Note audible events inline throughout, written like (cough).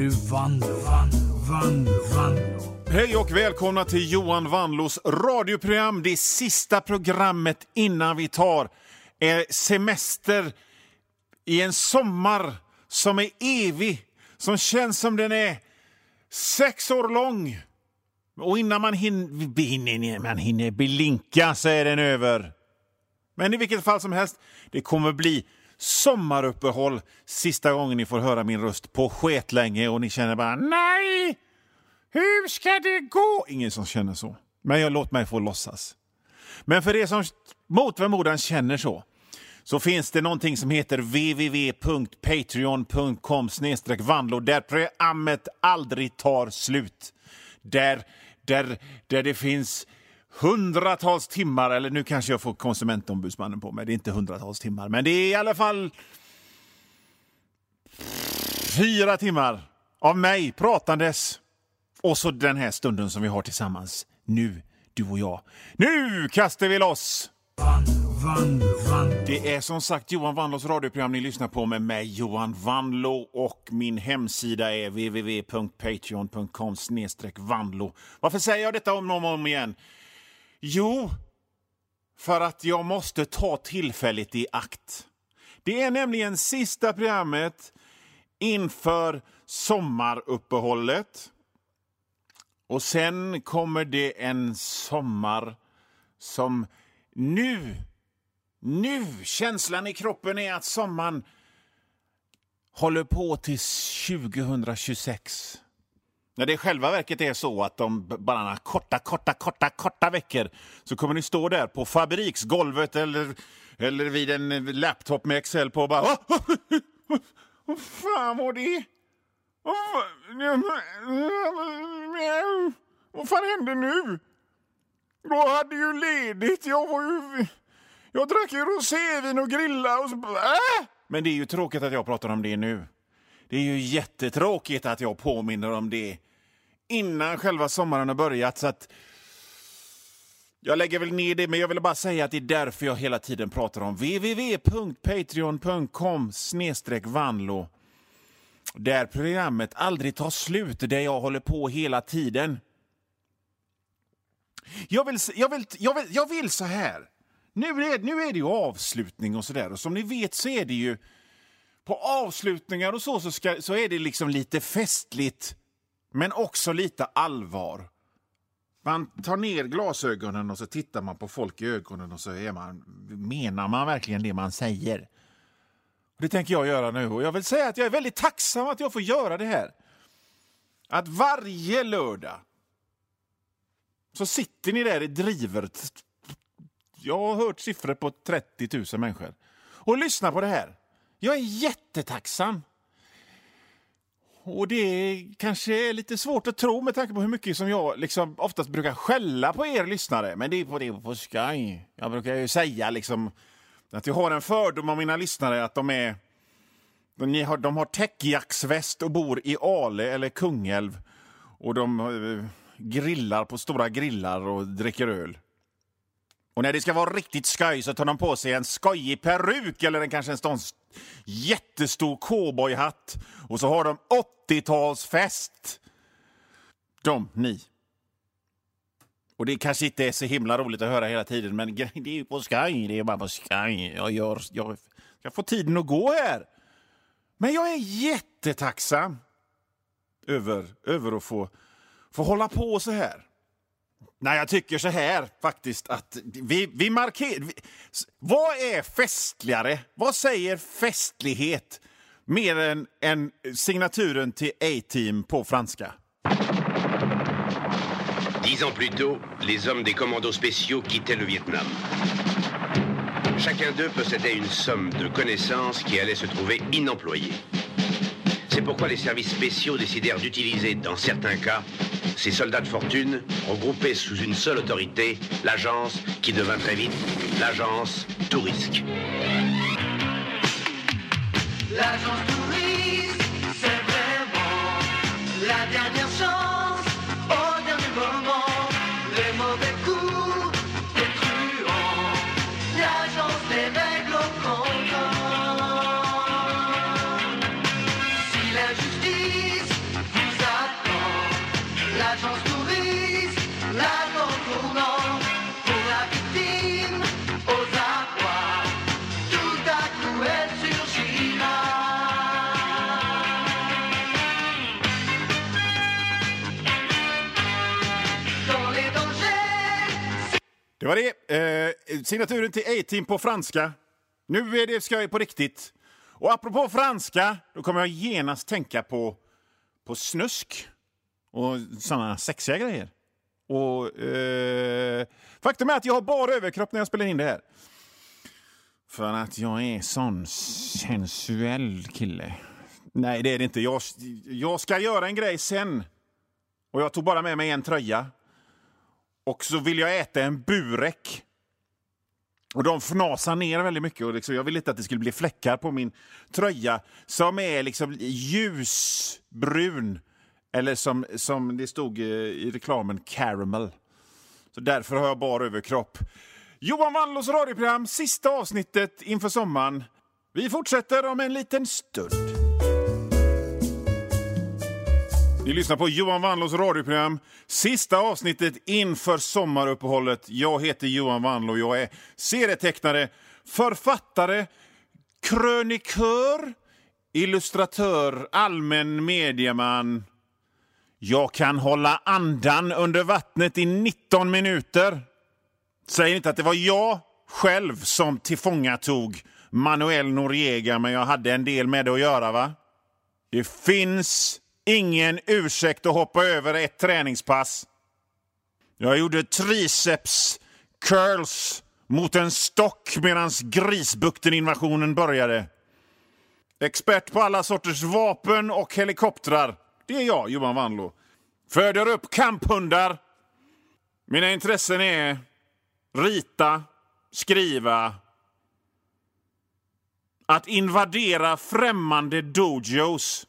nu Vanlo, Vanlo, Vanlo, Vanlo. Hej och välkomna till Johan Vanlos radioprogram. Det sista programmet innan vi tar eh, semester i en sommar som är evig, som känns som den är sex år lång. Och innan man hinner, man hinner blinka så är den över. Men i vilket fall som helst, det kommer bli sommaruppehåll sista gången ni får höra min röst på länge och ni känner bara nej, hur ska det gå? Ingen som känner så. Men jag låt mig få låtsas. Men för er som mot förmodan känner så, så finns det någonting som heter www.patreon.com vandlo där programmet aldrig tar slut. Där, där, där det finns hundratals timmar, eller nu kanske jag får konsumentombudsmannen på mig, det är inte hundratals timmar, men det är i alla fall fyra timmar av mig pratandes. Och så den här stunden som vi har tillsammans nu, du och jag. Nu kastar vi loss! Det är som sagt Johan Vanlos radioprogram ni lyssnar på med mig, Johan Vanlo, och min hemsida är www.patreon.com vanlo. Varför säger jag detta om och om igen? Jo, för att jag måste ta tillfället i akt. Det är nämligen sista programmet inför sommaruppehållet. Och sen kommer det en sommar som nu, nu, känslan i kroppen är att sommaren håller på till 2026. När det i själva verket är så att om bara några korta, korta, korta, korta veckor så kommer ni stå där på fabriksgolvet eller, eller vid en eh, laptop med Excel på och bara... Vad fan var det? Vad fan hände nu? Jag hade ju ledigt. Jag var ju... Jag drack ju rosévin och grillade och så... Äh! Men det är ju tråkigt att jag pratar om det nu. Det är ju jättetråkigt att jag påminner om det innan själva sommaren har börjat. Så att jag lägger väl ner det, men jag vill bara säga att det är därför jag hela tiden pratar om www.patreon.com vanlo. Där programmet aldrig tar slut, där jag håller på hela tiden. Jag vill, jag vill, jag vill, jag vill så här. Nu är, nu är det ju avslutning och sådär. Och som ni vet så är det ju på avslutningar och så, så, ska, så är det liksom lite festligt, men också lite allvar. Man tar ner glasögonen och så tittar man på folk i ögonen och så är man, menar man verkligen det man säger. Det tänker jag göra nu och jag vill säga att jag är väldigt tacksam att jag får göra det här. Att varje lördag så sitter ni där i drivet. Jag har hört siffror på 30 000 människor och lyssnar på det här. Jag är jättetacksam. Och det kanske är lite svårt att tro med tanke på hur mycket som jag liksom oftast brukar skälla på er lyssnare. Men det är på det på skoj. Jag brukar ju säga liksom att jag har en fördom om mina lyssnare att de är de har, de har täckjacksväst och bor i Ale eller Kungälv. Och de eh, grillar på stora grillar och dricker öl. Och när det ska vara riktigt skoj så tar de på sig en skojig peruk eller en, kanske en sån jättestor cowboyhatt. Och så har de 80-talsfest. De, ni. Och det kanske inte är så himla roligt att höra hela tiden, men det är ju på skoj. Det är bara på skoj. Jag, gör, jag ska få tiden att gå här. Men jag är jättetacksam över, över att få, få hålla på så här. Nej, jag tycker så här faktiskt att vi, vi markerar... Vad är festligare? Vad säger festlighet mer än, än signaturen till A-Team på franska? Dix ans plus tôt, les hommes des commandos spéciaux quittaient le Vietnam. Chacun d'eux possédait une somme de connaissances qui allait se trouver inemployée. C'est pourquoi les services spéciaux décidèrent d'utiliser, dans certains cas, ces soldats de fortune regroupés sous une seule autorité, l'agence qui devint très vite l'agence Tourisque. Var det. Eh, signaturen till A-Team på franska. Nu är det ska jag på riktigt. Och apropå franska, då kommer jag genast tänka på, på snusk och såna sexiga grejer. Och eh, Faktum är att jag har bara överkropp när jag spelar in det här. För att jag är sån sensuell kille. Nej, det är det inte. Jag, jag ska göra en grej sen. Och jag tog bara med mig en tröja. Och så vill jag äta en burek. Och de fnasar ner väldigt mycket. Och liksom, jag ville inte att det skulle bli fläckar på min tröja som är liksom ljusbrun. Eller som, som det stod eh, i reklamen, caramel. Så därför har jag bara överkropp. Johan Wallås radioprogram, sista avsnittet inför sommaren. Vi fortsätter om en liten stund. Ni lyssnar på Johan Wannlås radioprogram, sista avsnittet inför sommaruppehållet. Jag heter Johan Wannlå, jag är serietecknare, författare, krönikör, illustratör, allmän medieman. Jag kan hålla andan under vattnet i 19 minuter. Säg inte att det var jag själv som tillfångatog Manuel Noriega, men jag hade en del med det att göra, va? Det finns ingen ursäkt att hoppa över ett träningspass. Jag gjorde triceps curls mot en stock medan Grisbukten-invasionen började. Expert på alla sorters vapen och helikoptrar. Det är jag, Johan Wanlo. Föder upp kamphundar. Mina intressen är rita, skriva, att invadera främmande dojos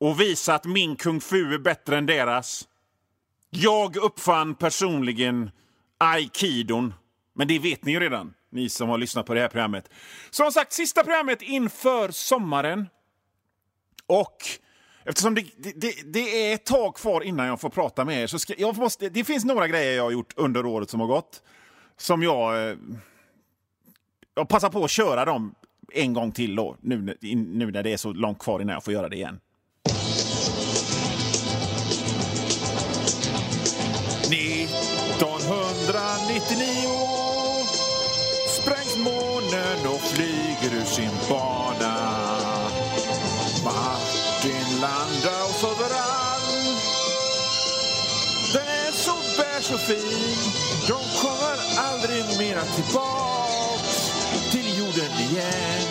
och visa att min kung fu är bättre än deras. Jag uppfann personligen aikidon, men det vet ni ju redan, ni som har lyssnat på det här programmet. Som sagt, sista programmet inför sommaren. Och eftersom det, det, det är ett tag kvar innan jag får prata med er så ska, jag måste, det finns några grejer jag har gjort under året som har gått som jag... Eh, jag passar på att köra dem en gång till då, nu, nu när det är så långt kvar innan jag får göra det igen. Åker ur sin bana. Martin Landau överall. Den är så beige och fin. De kommer aldrig mera tillbaks till jorden igen.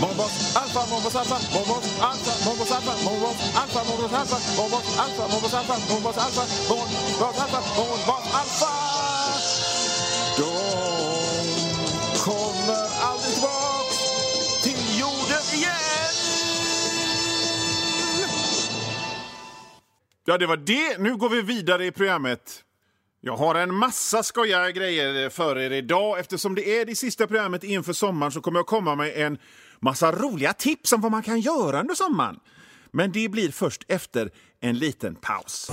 Mombos alfa, mombos alfa, mombos alfa, mombos alfa, mombos alfa, mombos alfa, mombos alfa, mombos alfa, mombos alfa, mombos alfa, mombos alfa. De Ja, det var det. Nu går vi vidare i programmet. Jag har en massa skojiga grejer för er idag. Eftersom det är det sista programmet inför sommaren så kommer jag komma med en massa roliga tips om vad man kan göra under sommaren. Men det blir först efter en liten paus.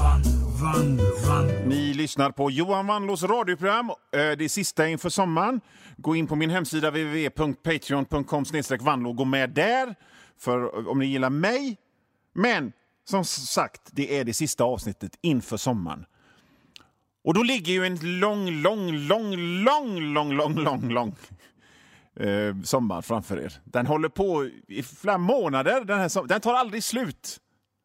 Ni lyssnar på Johan Wannlås radioprogram, eh, det sista inför sommaren. Gå in på min hemsida www.patreon.com vanlo och gå med där för om ni gillar mig. Men som sagt, det är det sista avsnittet inför sommaren. Och då ligger ju en lång, lång, lång, lång, lång, lång, lång, lång eh, sommar framför er. Den håller på i flera månader. Den, här den tar aldrig slut.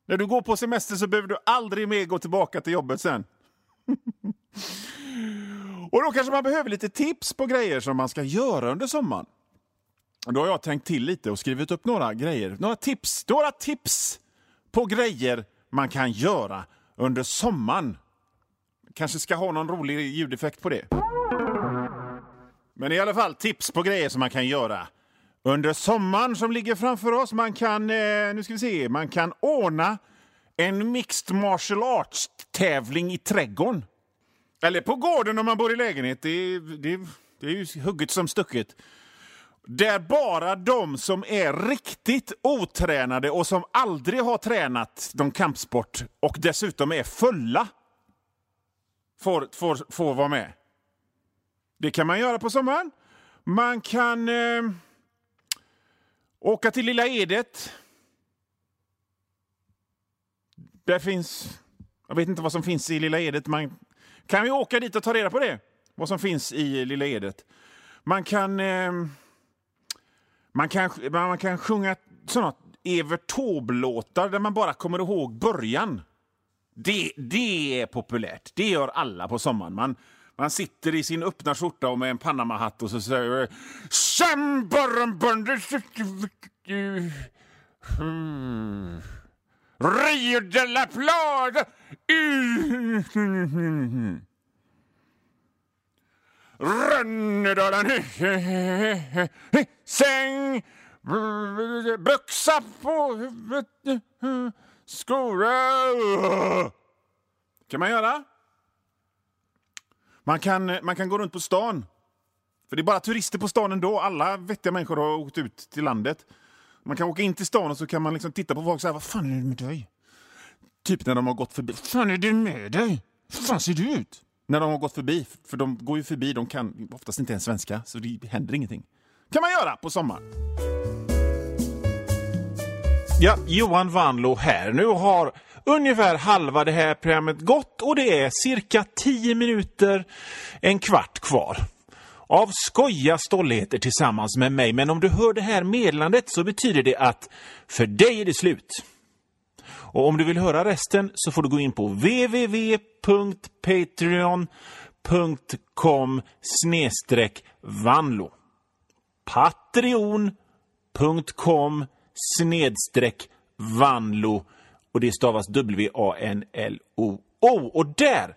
När du går på semester så behöver du aldrig mer gå tillbaka till jobbet sen. (laughs) och då kanske man behöver lite tips på grejer som man ska göra under sommaren. Då har jag tänkt till lite och skrivit upp några grejer. Några tips, några tips på grejer man kan göra under sommaren. Kanske ska ha någon rolig ljudeffekt på det. Men i alla fall tips på grejer som man kan göra under sommaren som ligger framför oss. Man kan, eh, nu ska vi se, man kan ordna en mixed martial arts-tävling i trädgården. Eller på gården om man bor i lägenhet. Det, det, det är ju hugget som stucket. Där bara de som är riktigt otränade och som aldrig har tränat någon kampsport och dessutom är fulla får, får, får vara med. Det kan man göra på sommaren. Man kan eh, åka till Lilla Edet. Där finns... Jag vet inte vad som finns i Lilla Edet. Man kan ju åka dit och ta reda på det. vad som finns i Lilla Edet. Man kan, eh, man kan, man kan sjunga såna Evert Taube-låtar där man bara kommer ihåg början. Det, det är populärt. Det gör alla på sommaren. Man, man sitter i sin öppna skjorta och med en Panama-hatt och så säger Hmm. Rio de la Plata! Rönnedalen Säng Byxa på huvudet Skor kan man göra. Man kan, man kan gå runt på stan. För det är bara turister på stan ändå. Alla vettiga människor har åkt ut till landet. Man kan åka in till stan och så kan man liksom titta på folk och säga Vad fan är det med dig? Typ när de har gått förbi. Vad fan är det med dig? Hur fan ser du ut? När de har gått förbi. För de går ju förbi. De kan oftast inte ens svenska. Så det händer ingenting. kan man göra på sommaren. Ja, Johan Vanlo här. Nu har ungefär halva det här programmet gått och det är cirka 10 minuter, en kvart kvar. Av skoja stolligheter tillsammans med mig, men om du hör det här meddelandet så betyder det att för dig är det slut. Och om du vill höra resten så får du gå in på www.patreon.com snedstreck vanlo. Patreon.com snedstreck vanlo och det stavas W-A-N-L-O-O. Och där,